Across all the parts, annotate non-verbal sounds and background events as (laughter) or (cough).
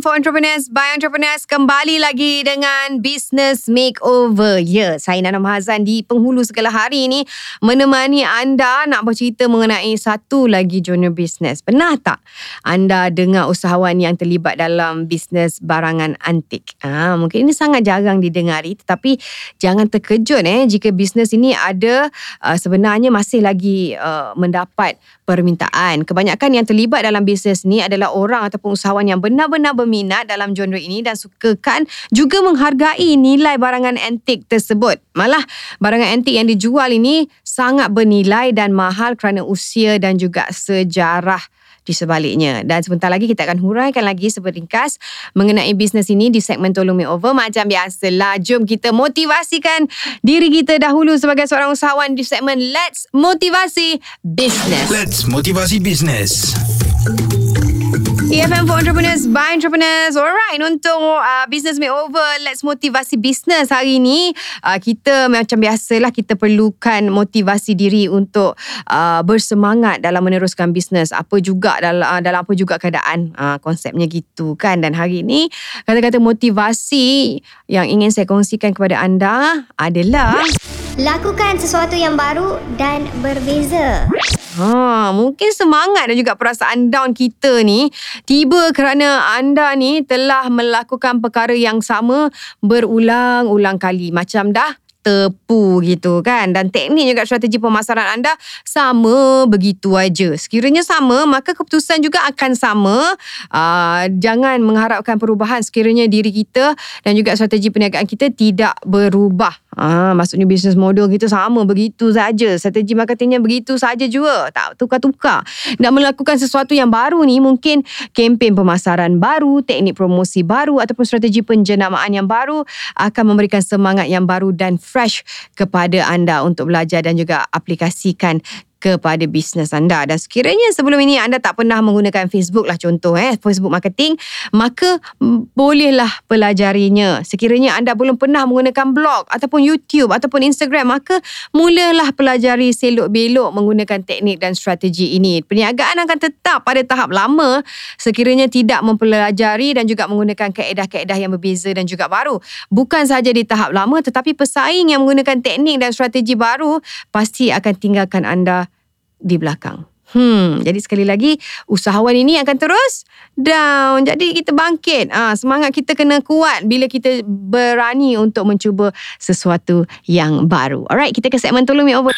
For Entrepreneurs by Entrepreneurs kembali lagi dengan Business Makeover. Ya, saya Nana Mahazan di penghulu segala hari ini menemani anda nak bercerita mengenai satu lagi genre bisnes. Pernah tak anda dengar usahawan yang terlibat dalam bisnes barangan antik? Ah, mungkin ini sangat jarang didengari tetapi jangan terkejut eh jika bisnes ini ada uh, sebenarnya masih lagi uh, mendapat permintaan. Kebanyakan yang terlibat dalam bisnes ni adalah orang ataupun usahawan yang benar-benar berminat dalam genre ini dan sukakan juga menghargai nilai barangan antik tersebut. Malah barangan antik yang dijual ini sangat bernilai dan mahal kerana usia dan juga sejarah di sebaliknya. Dan sebentar lagi kita akan huraikan lagi seberingkas mengenai bisnes ini di segmen Tolong Makeover. Macam biasalah, jom kita motivasikan diri kita dahulu sebagai seorang usahawan di segmen Let's Motivasi Business. Let's Motivasi Business. EFM for Entrepreneurs by Entrepreneurs. Alright, untuk uh, Business Makeover, let's motivasi business hari ini. Uh, kita macam biasalah, kita perlukan motivasi diri untuk uh, bersemangat dalam meneruskan bisnes. Apa juga dalam, uh, dalam apa juga keadaan. Uh, konsepnya gitu kan. Dan hari ini, kata-kata motivasi yang ingin saya kongsikan kepada anda adalah... Lakukan sesuatu yang baru dan berbeza. Ha, mungkin semangat dan juga perasaan down kita ni tiba kerana anda ni telah melakukan perkara yang sama berulang-ulang kali. Macam dah tepu gitu kan? Dan teknik juga strategi pemasaran anda sama begitu aja. Sekiranya sama maka keputusan juga akan sama. Uh, jangan mengharapkan perubahan. Sekiranya diri kita dan juga strategi perniagaan kita tidak berubah Ah, maksudnya bisnes model kita sama begitu saja. Strategi marketingnya begitu saja juga. Tak tukar-tukar. Nak melakukan sesuatu yang baru ni mungkin kempen pemasaran baru, teknik promosi baru ataupun strategi penjenamaan yang baru akan memberikan semangat yang baru dan fresh kepada anda untuk belajar dan juga aplikasikan kepada bisnes anda. Dan sekiranya sebelum ini anda tak pernah menggunakan Facebook lah contoh eh Facebook marketing maka bolehlah pelajarinya. Sekiranya anda belum pernah menggunakan blog ataupun YouTube ataupun Instagram maka mulalah pelajari selok belok menggunakan teknik dan strategi ini. Perniagaan akan tetap pada tahap lama. Sekiranya tidak mempelajari dan juga menggunakan kaedah-kaedah yang berbeza dan juga baru. Bukan sahaja di tahap lama tetapi pesaing yang menggunakan teknik dan strategi baru pasti akan tinggalkan anda di belakang. Hmm, jadi sekali lagi usahawan ini akan terus down. Jadi kita bangkit. Ah, ha, semangat kita kena kuat bila kita berani untuk mencuba sesuatu yang baru. Alright, kita ke segmen tolong me over.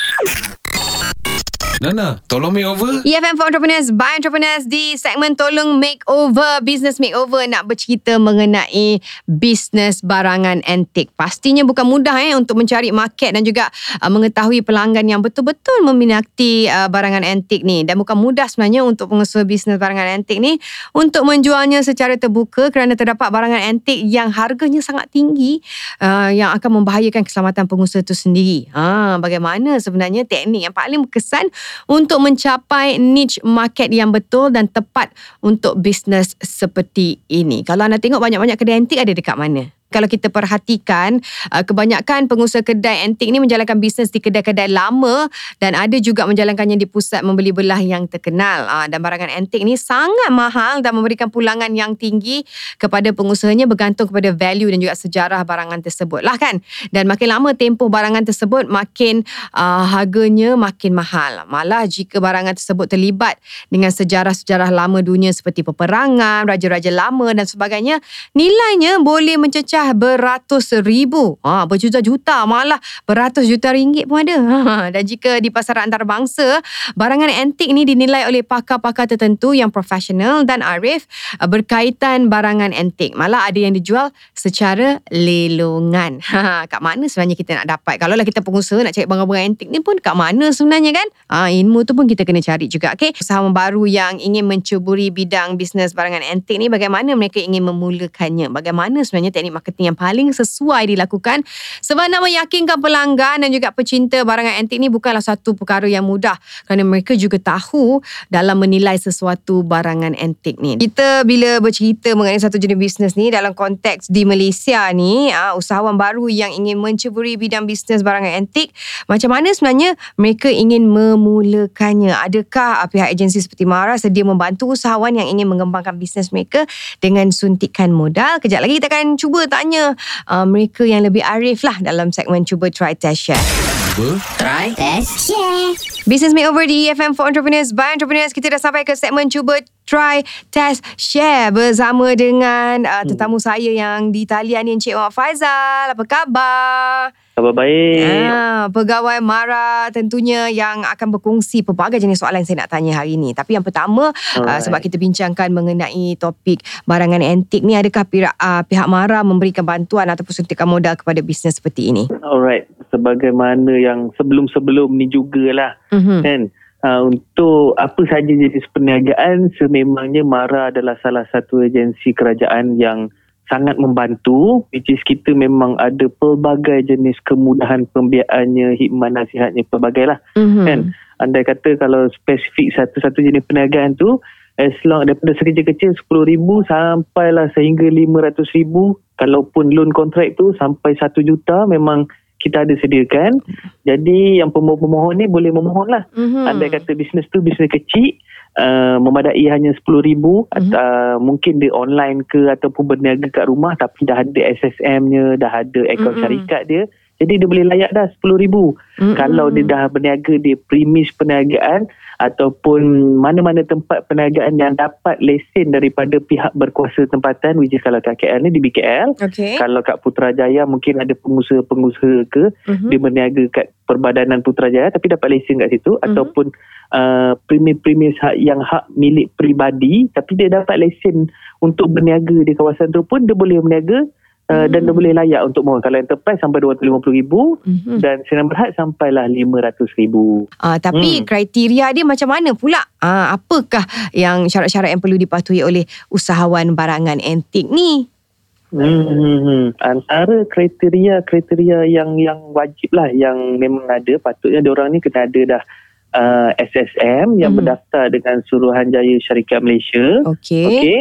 Nana, tolong makeover. EFM for Entrepreneurs by Entrepreneurs di segmen Tolong Makeover, Business Makeover nak bercerita mengenai bisnes barangan antik. Pastinya bukan mudah eh untuk mencari market dan juga uh, mengetahui pelanggan yang betul-betul meminati uh, barangan antik ni. Dan bukan mudah sebenarnya untuk pengusaha bisnes barangan antik ni untuk menjualnya secara terbuka kerana terdapat barangan antik yang harganya sangat tinggi uh, yang akan membahayakan keselamatan pengusaha itu sendiri. Ha, bagaimana sebenarnya teknik yang paling berkesan untuk mencapai niche market yang betul dan tepat untuk bisnes seperti ini. Kalau anda tengok banyak-banyak kedai antik ada dekat mana? Kalau kita perhatikan uh, kebanyakan pengusaha kedai antik ni menjalankan bisnes di kedai-kedai lama dan ada juga menjalankannya di pusat membeli belah yang terkenal. Uh, dan barangan antik ni sangat mahal dan memberikan pulangan yang tinggi kepada pengusahanya bergantung kepada value dan juga sejarah barangan tersebut lah kan? Dan makin lama tempoh barangan tersebut makin uh, harganya makin mahal. Malah jika barangan tersebut terlibat dengan sejarah-sejarah lama dunia seperti peperangan raja-raja lama dan sebagainya nilainya boleh mencecah dah beratus ribu. Ha, berjuta-juta malah beratus juta ringgit pun ada. (laughs) Ha, dan jika di pasaran antarabangsa, barangan antik ni dinilai oleh pakar-pakar tertentu yang profesional dan arif uh, berkaitan barangan antik. Malah ada yang dijual secara lelongan. (laughs) Ha, kat mana sebenarnya kita nak dapat? Kalau lah kita pengusaha nak cari barang-barang antik ni pun kat mana sebenarnya kan? Ha, ilmu tu pun kita kena cari juga. Okay? Usahawan baru yang ingin mencuburi bidang bisnes barangan antik ni, bagaimana mereka ingin memulakannya? Bagaimana sebenarnya teknik marketing marketing yang paling sesuai dilakukan sebab nak meyakinkan pelanggan dan juga pecinta barangan antik ni bukanlah satu perkara yang mudah kerana mereka juga tahu dalam menilai sesuatu barangan antik ni. Kita bila bercerita mengenai satu jenis bisnes ni dalam konteks di Malaysia ni, uh, usahawan baru yang ingin menceburi bidang bisnes barangan antik, macam mana sebenarnya mereka ingin memulakannya? Adakah uh, pihak agensi seperti Mara sedia membantu usahawan yang ingin mengembangkan bisnes mereka dengan suntikan modal? Kejap lagi kita akan cuba tanya uh, mereka yang lebih arif lah dalam segmen Cuba Try Test Share. Cuba Try, test, share. Business Makeover di EFM for Entrepreneurs by Entrepreneurs. Kita dah sampai ke segmen Cuba Try, Test, Share bersama dengan uh, tetamu saya yang di talian ni Encik Mak Faizal. Apa khabar? Khabar baik. Ah, pegawai Mara tentunya yang akan berkongsi pelbagai jenis soalan yang saya nak tanya hari ini. Tapi yang pertama, uh, sebab kita bincangkan mengenai topik barangan antik ni, adakah pihak, uh, pihak Mara memberikan bantuan ataupun suntikan modal kepada bisnes seperti ini? Alright. Sebagaimana yang sebelum-sebelum ni jugalah Mm-hmm. kan. Uh, untuk apa saja jenis perniagaan sememangnya Mara adalah salah satu agensi kerajaan yang sangat membantu which is kita memang ada pelbagai jenis kemudahan pembiayaannya hikmah nasihatnya pelbagai lah. Mm-hmm. kan? Andai kata kalau spesifik satu-satu jenis perniagaan tu as long daripada sekecil kecil RM10,000 sampailah sehingga RM500,000 kalaupun loan kontrak tu sampai 1 juta memang kita ada sediakan jadi yang pemohon-pemohon ni boleh memohon lah Mm-hmm. andai kata bisnes tu bisnes kecil uh, memadai hanya RM10,000 mm-hmm. uh, mungkin dia online ke ataupun berniaga kat rumah tapi dah ada SSM-nya dah ada akaun Mhm. syarikat dia jadi dia boleh layak dah RM10,000 Mm-mm. kalau dia dah berniaga di premis perniagaan ataupun mana-mana tempat perniagaan yang dapat lesen daripada pihak berkuasa tempatan which is kalau kat KL ni di BKL Okay. kalau kat Putrajaya mungkin ada pengusaha-pengusaha ke Mhm. dia berniaga kat Perbadanan Putrajaya tapi dapat lesen kat situ Mhm. ataupun uh, premis-premis hak yang hak milik peribadi tapi dia dapat lesen untuk berniaga di kawasan tu pun dia boleh berniaga uh, dan dia boleh layak untuk mohon kalau enterprise sampai RM250,000 Mhm. dan senang berhad sampailah RM500,000 Ah, tapi Hmm. kriteria dia macam mana pula? Ah, apakah yang syarat-syarat yang perlu dipatuhi oleh usahawan barangan antik ni? Hmm, antara kriteria-kriteria yang yang wajib lah yang memang ada patutnya orang ni kena ada dah uh, SSM yang Mhm. berdaftar dengan Suruhanjaya Syarikat Malaysia. Okey. Okay.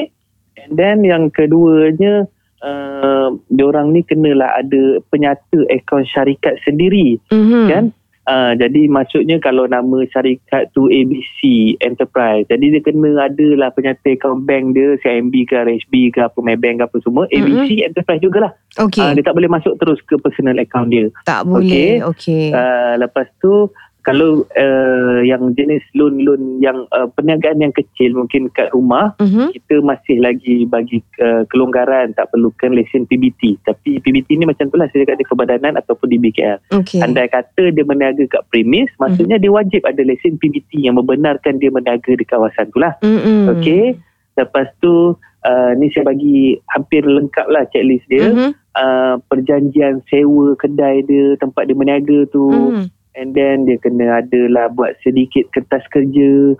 And then yang keduanya uh, diorang ni kenalah ada penyata akaun syarikat sendiri Mhm. kan. Uh, jadi maksudnya kalau nama syarikat tu ABC Enterprise jadi dia kena ada lah penyata akaun bank dia CIMB ke RHB ke apa Maybank ke apa semua ABC Enterprise jugalah Okey. uh, dia tak boleh masuk terus ke personal account dia tak boleh. Okey. uh, lepas tu kalau uh, yang jenis loan-loan yang uh, perniagaan yang kecil mungkin kat rumah Mhm. kita masih lagi bagi uh, kelonggaran tak perlukan lesen PBT tapi PBT ni macam tu lah saya cakap di Kebadan ataupun di BKL Okey. andai kata dia berniaga kat premis maksudnya dia wajib ada lesen PBT yang membenarkan dia berniaga di kawasan tu lah Mhm. okey lepas tu uh, ni saya bagi hampir lengkap lah checklist dia Mhm. uh, perjanjian sewa kedai dia tempat dia berniaga tu Mhm. And then dia kena ada lah buat sedikit kertas kerja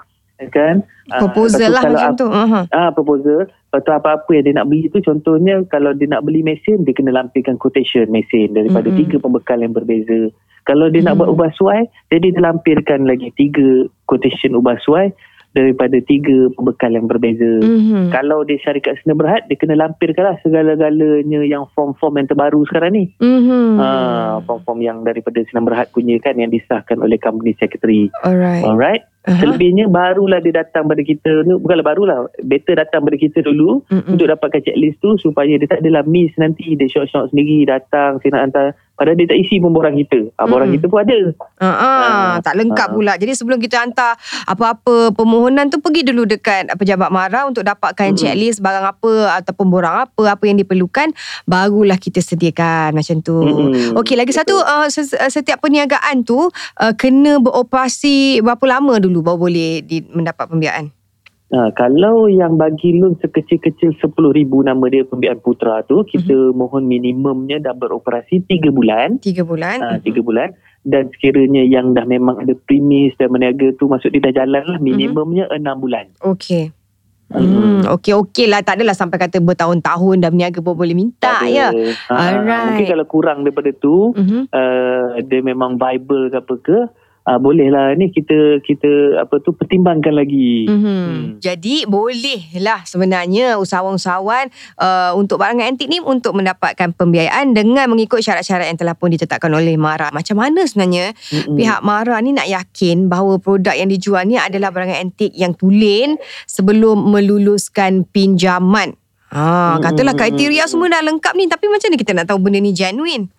kan Ah, Proposal lepas lah macam tu. Aha. Ah proposal. Lepas tu apa-apa yang dia nak beli tu contohnya kalau dia nak beli mesin dia kena lampirkan quotation mesin daripada Mm-mm. tiga pembekal yang berbeza. Kalau dia nak Mm. buat ubah suai, jadi dia lampirkan lagi tiga quotation ubah suai daripada tiga pembekal yang berbeza. Mhm. Kalau dia syarikat sena berhad, dia kena lampirkan lah segala-galanya yang form-form yang terbaru sekarang ni. Mhm. Ah, form-form yang daripada Senam Berhad punya kan yang disahkan oleh company secretary. Alright. Alright. Aha. Selebihnya barulah dia datang pada kita tu. Bukanlah barulah. Better datang pada kita dulu Mm-mm. untuk dapatkan checklist tu supaya dia tak adalah miss nanti. Dia short-short sendiri datang. Saya nak hantar. Padahal dia tak isi pun borang kita. Ha, borang Mm-mm. kita pun ada. Ah, ah, Ah, tak lengkap ah. pula. Jadi sebelum kita hantar apa-apa permohonan tu pergi dulu dekat pejabat mara untuk dapatkan Mm-mm. checklist barang apa ataupun borang apa apa yang diperlukan barulah kita sediakan macam tu. Mm-mm. Okey lagi Betul. satu uh, setiap perniagaan tu uh, kena beroperasi berapa lama dulu baru boleh di, mendapat pembiayaan? Ha, kalau yang bagi loan sekecil-kecil RM10,000 nama dia pembiayaan putra tu, kita Mhm. mohon minimumnya dah beroperasi 3 bulan. Tiga bulan. Ha, 3 bulan. Dan sekiranya yang dah memang ada premis dan meniaga tu maksud dia dah jalan lah. Mhm. Minimumnya 6 bulan. Okey. Hmm, okey-okey lah. Tak adalah sampai kata bertahun-tahun dah berniaga pun boleh minta Tak ya. ada. Ha, Alright. Mungkin kalau kurang daripada tu, Mhm. uh, dia memang viable ke apa ke, uh, bolehlah ni kita kita apa tu pertimbangkan lagi. Mm-hmm. Hmm. Jadi bolehlah sebenarnya usahawan-usahawan uh, untuk barangan antik ni untuk mendapatkan pembiayaan dengan mengikut syarat-syarat yang telah pun ditetapkan oleh MARA. Macam mana sebenarnya Mm-mm. pihak MARA ni nak yakin bahawa produk yang dijual ni adalah barangan antik yang tulen sebelum meluluskan pinjaman. Ha, katalah kriteria semua dah lengkap ni tapi macam mana kita nak tahu benda ni genuine?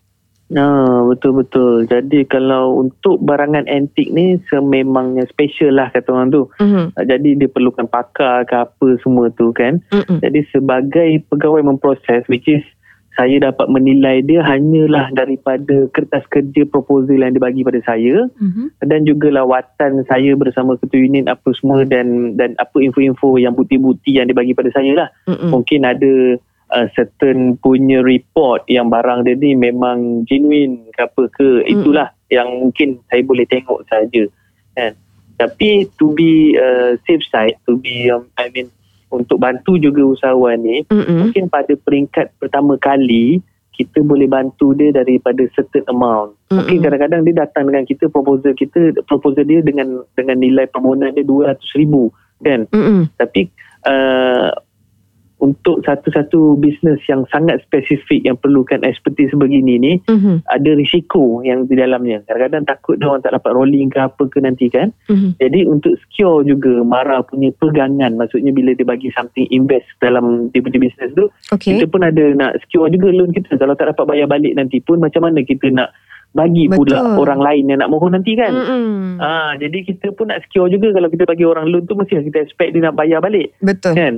Ha, betul-betul. Jadi kalau untuk barangan antik ni sememangnya special lah kata orang tu. Mhm. Uh, Jadi dia perlukan pakar ke apa semua tu kan. Mm-mm. Jadi sebagai pegawai memproses which is saya dapat menilai dia hanyalah daripada kertas kerja proposal yang dibagi pada saya Mhm. dan juga lawatan saya bersama ketua unit apa semua dan dan apa info-info yang bukti-bukti yang dibagi pada saya lah. Mm-mm. Mungkin ada uh, certain punya report yang barang dia ni memang genuine ke apa ke itulah yang mungkin saya boleh tengok saja kan. Tapi to be uh, safe side, to be um, I mean untuk bantu juga usahawan ni Mm-mm. mungkin pada peringkat pertama kali kita boleh bantu dia daripada certain amount. Mungkin Mm-mm. kadang-kadang dia datang dengan kita proposal kita proposal dia dengan dengan nilai permohonan dia 200,000 kan. Mm-mm. Tapi uh, untuk satu-satu bisnes yang sangat spesifik yang perlukan expertise sebegini ni Mhm. ada risiko yang di dalamnya. Kadang-kadang takut dia orang tak dapat rolling ke apa ke nanti kan. Mhm. Jadi untuk secure juga Mara punya pegangan maksudnya bila dia bagi something invest dalam dia punya bisnes tu Okey. kita pun ada nak secure juga loan kita kalau tak dapat bayar balik nanti pun macam mana kita nak bagi Betul. pula orang lain yang nak mohon nanti kan. Ah, jadi kita pun nak secure juga kalau kita bagi orang loan tu mesti kita expect dia nak bayar balik Betul. kan.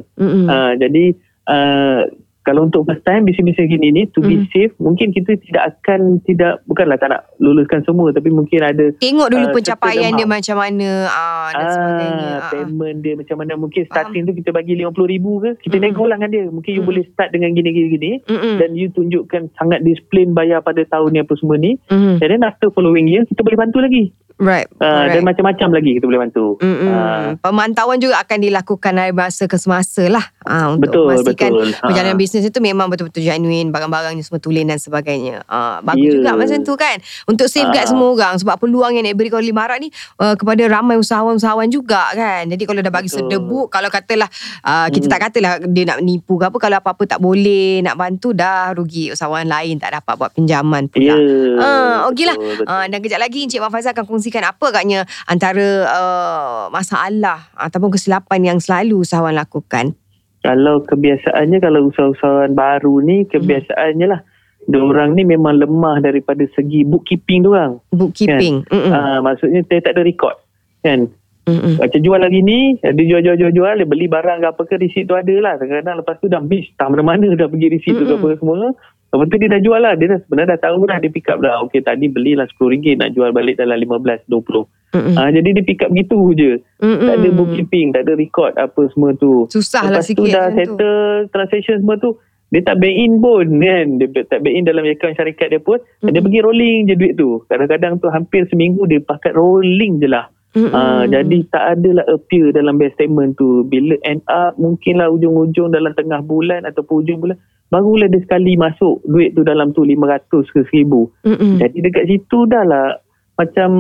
Ah, jadi uh, kalau untuk first time bisnes-bisnes gini ni to be Mm. safe mungkin kita tidak akan tidak bukanlah tak nak luluskan semua tapi mungkin ada Tengok dulu Ah, pencapaian dia macam mana ah, dan sebagainya. Ah, Ah, ah. payment dia macam mana mungkin starting tu kita bagi RM50,000 ke kita Mm-mm. nego lah dengan dia mungkin you Mm-mm. boleh start dengan gini-gini dan you tunjukkan sangat disiplin bayar pada tahun ni apa semua ni Mhm. and then after following year kita boleh bantu lagi Right. uh, dan Alright. macam-macam lagi kita boleh bantu Mm-mm. Ah. Pemantauan juga akan dilakukan dari masa ke semasa lah ah, untuk Betul, memastikan betul. perjalanan Ah. bisnes itu memang betul-betul genuine barang-barangnya semua tulen dan sebagainya ah, bagus Ya. juga macam tu kan untuk safeguard Ah. semua orang sebab peluang yang nak diberikan oleh Marat ni uh, kepada ramai usahawan-usahawan juga kan jadi kalau dah bagi Betul. sedebuk kalau katalah uh, kita Mm. tak katalah dia nak nipu ke apa kalau apa-apa tak boleh nak bantu dah rugi usahawan lain tak dapat buat pinjaman pula ya Ah, okeylah. Uh, dan kejap lagi Encik Mak Faizal akan kongsikan apa agaknya antara uh, masalah ataupun kesilapan yang selalu usahawan lakukan. Kalau kebiasaannya kalau usaha-usahawan baru ni kebiasaannya lah orang ni memang lemah daripada segi bookkeeping tu orang. Bookkeeping. Mm-mm. Ah, maksudnya dia tak ada record kan. Mm-mm. Macam jual lagi ni, dia jual-jual-jual, dia beli barang ke apa ke, receipt tu ada lah. Kadang-kadang lepas tu dah miss, tak mana-mana dah pergi receipt tu ke Mm-mm. apa semua. Lepas tu dia dah jual lah. Dia dah sebenarnya dah tahu dah dia pick up dah. Okay tadi belilah RM10 nak jual balik dalam 15, 20. Mm-mm. Ah, jadi dia pick up gitu je. Mm-mm. Tak ada bookkeeping, tak ada record apa semua tu. Susah lah Lepas sikit tu dah macam tu. settle transaction semua tu dia tak bank in pun kan dia tak bank in dalam akaun syarikat dia pun mm dia Mm-mm. pergi rolling je duit tu kadang-kadang tu hampir seminggu dia pakai rolling je lah Mm-mm. uh, jadi tak adalah appear dalam bank statement tu bila end up mungkinlah ujung-ujung dalam tengah bulan ataupun ujung bulan barulah dia sekali masuk duit tu dalam tu 500 ke 1000 Mm-mm. jadi dekat situ dah lah macam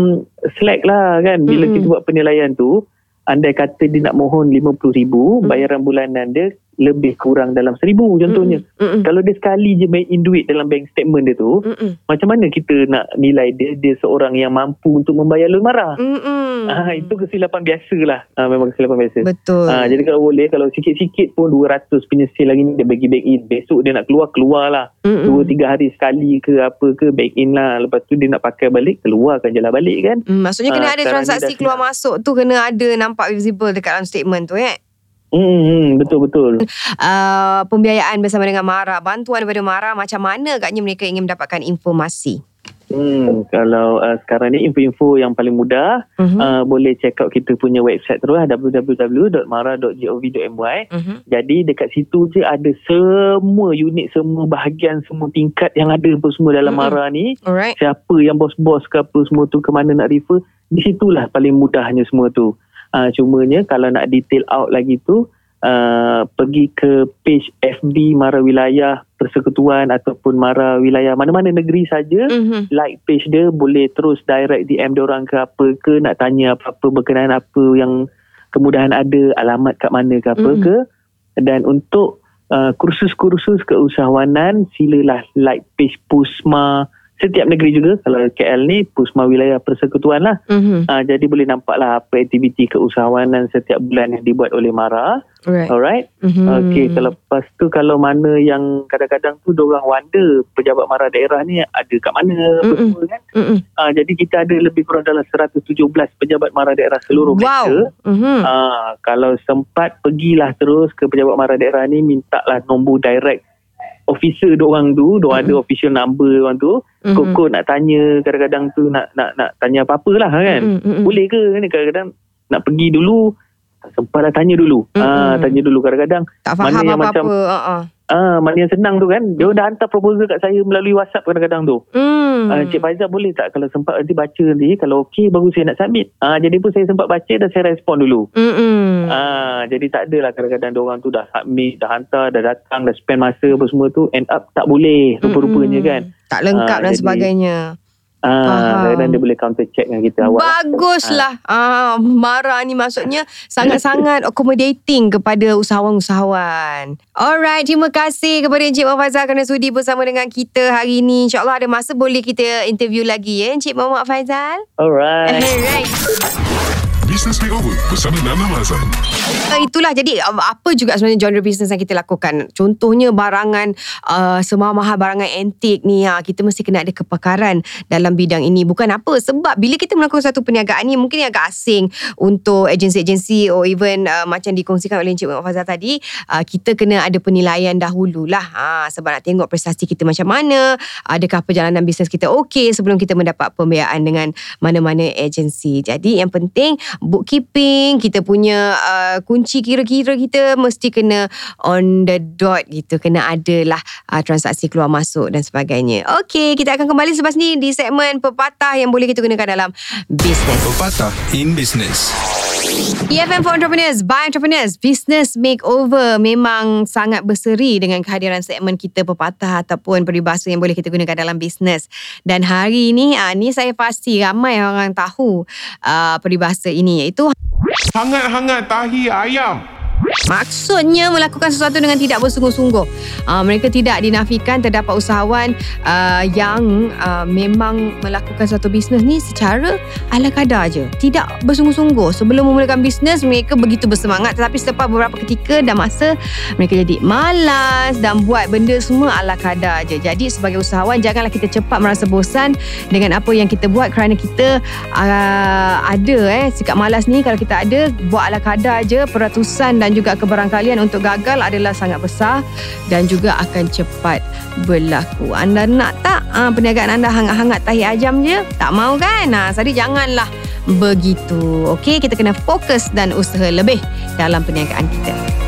slack lah kan bila Mm-mm. kita buat penilaian tu andai kata dia nak mohon RM50,000 Mm. bayaran bulanan dia lebih kurang dalam RM1,000 contohnya Mm-mm. kalau dia sekali je main in duit dalam bank statement dia tu Mm-mm. macam mana kita nak nilai dia dia seorang yang mampu untuk membayar loan marah Mm-mm. ah, itu kesilapan biasa lah ah, memang kesilapan biasa Betul. Ah, jadi kalau boleh kalau sikit-sikit pun 200 punya sale lagi ni dia bagi back in besok dia nak keluar keluar lah Mm-mm. dua tiga hari sekali ke apa ke back in lah lepas tu dia nak pakai balik keluarkan je lah balik kan Mm, maksudnya kena Ah, ada transaksi keluar masuk tu kena ada nampak visible dekat dalam statement tu eh. Hmm, hmm betul-betul Uh, pembiayaan bersama dengan Mara, bantuan daripada Mara macam mana agaknya mereka ingin mendapatkan informasi? hmm, kalau uh, sekarang ni info-info yang paling mudah Mhm. uh, boleh check out kita punya website terus www.mara.gov.my Mhm. jadi dekat situ je ada semua unit semua bahagian semua tingkat yang ada apa semua dalam Mm-mm. Mara ni Alright. siapa yang bos-bos ke apa semua tu ke mana nak refer di situlah paling mudahnya semua tu uh, cumanya kalau nak detail out lagi tu uh, pergi ke page FB Mara Wilayah Persekutuan ataupun Mara Wilayah mana-mana negeri saja Mhm. like page dia boleh terus direct DM dia orang ke apa ke nak tanya apa-apa berkenaan apa yang kemudahan ada alamat kat mana ke apa Mhm. ke dan untuk uh, kursus-kursus keusahawanan silalah like page Pusma setiap negeri juga kalau KL ni Pusma Wilayah Persekutuan lah Mhm. uh, jadi boleh nampak lah apa aktiviti keusahawanan setiap bulan yang dibuat oleh Mara Alright. alright Mhm. Okey, kalau lepas tu kalau mana yang kadang-kadang tu diorang wonder pejabat mara daerah ni ada kat mana Mm-mm. semua kan. Mhm. Ah jadi kita ada lebih kurang dalam 117 pejabat mara daerah seluruh Wow. Malaysia. Mhm. Ah kalau sempat pergilah terus ke pejabat mara daerah ni mintalah nombor direct officer diorang tu, diorang ada official number diorang tu. Mhm. Kok-kok nak tanya kadang-kadang tu nak nak nak tanya apa-apa lah kan. Mhm, mhm. Boleh ke ni kadang-kadang nak pergi dulu tak sempat lah tanya dulu. Ah Mm-mm. tanya dulu kadang-kadang Tak mana faham yang apa-apa. macam- Uh-uh. Ah, mana yang senang tu kan. Dia dah hantar proposal kat saya melalui WhatsApp kadang-kadang tu. Hmm. Ah, Cik Faizal boleh tak kalau sempat nanti baca nanti. Kalau okey baru saya nak submit. Ah, jadi pun saya sempat baca dan saya respon dulu. Mm-mm. Ah, jadi tak adalah kadang-kadang orang tu dah submit, dah hantar, dah datang, dah spend masa apa semua tu. End up tak boleh rupa-rupanya kan. Tak lengkap Ah, dan jadi- sebagainya. Ah, kadang-kadang dia boleh counter check dengan kita awal. Baguslah. Ah, Mara ni maksudnya sangat-sangat (laughs) accommodating kepada usahawan-usahawan. Alright, terima kasih kepada Encik Muhammad Faizal kerana sudi bersama dengan kita hari ini. InsyaAllah ada masa boleh kita interview lagi ya Encik Muhammad Faizal. Alright. (laughs) Alright. Business Makeover bersama Nana Mazan. Uh, itulah jadi apa juga sebenarnya genre bisnes yang kita lakukan. Contohnya barangan uh, semahal-mahal barangan antik ni ha, kita mesti kena ada kepakaran dalam bidang ini. Bukan apa sebab bila kita melakukan satu perniagaan ni mungkin agak asing untuk agensi-agensi or even uh, macam dikongsikan oleh Encik Muhammad Fazal tadi, uh, kita kena ada penilaian dahululah. Ha, sebab nak tengok prestasi kita macam mana, adakah perjalanan bisnes kita okey sebelum kita mendapat pembiayaan dengan mana-mana agensi. Jadi yang penting bookkeeping, kita punya uh, kunci kira-kira kita mesti kena on the dot gitu. Kena ada lah uh, transaksi keluar masuk dan sebagainya. Okey, kita akan kembali selepas ni di segmen pepatah yang boleh kita gunakan dalam bisnes. Pepatah in business. EFM for Entrepreneurs by Entrepreneurs Business Makeover memang sangat berseri dengan kehadiran segmen kita pepatah ataupun peribahasa yang boleh kita gunakan dalam bisnes. Dan hari ini, ah, ni saya pasti ramai orang tahu ah, peribahasa ini iaitu Hangat-hangat tahi ayam. Maksudnya melakukan sesuatu dengan tidak bersungguh-sungguh. Uh, mereka tidak dinafikan terdapat usahawan uh, yang uh, memang melakukan satu bisnes ni secara ala kadar je. Tidak bersungguh-sungguh. Sebelum memulakan bisnes mereka begitu bersemangat tetapi selepas beberapa ketika dan masa mereka jadi malas dan buat benda semua ala kadar je. Jadi sebagai usahawan janganlah kita cepat merasa bosan dengan apa yang kita buat kerana kita uh, ada eh sikap malas ni kalau kita ada buat ala kadar je peratusan dan juga kebarangkalian untuk gagal adalah sangat besar dan juga akan cepat berlaku. Anda nak tak uh, perniagaan anda hangat-hangat tahi ajam je? Tak mau kan? Nah, jadi janganlah begitu. Okey, kita kena fokus dan usaha lebih dalam perniagaan kita.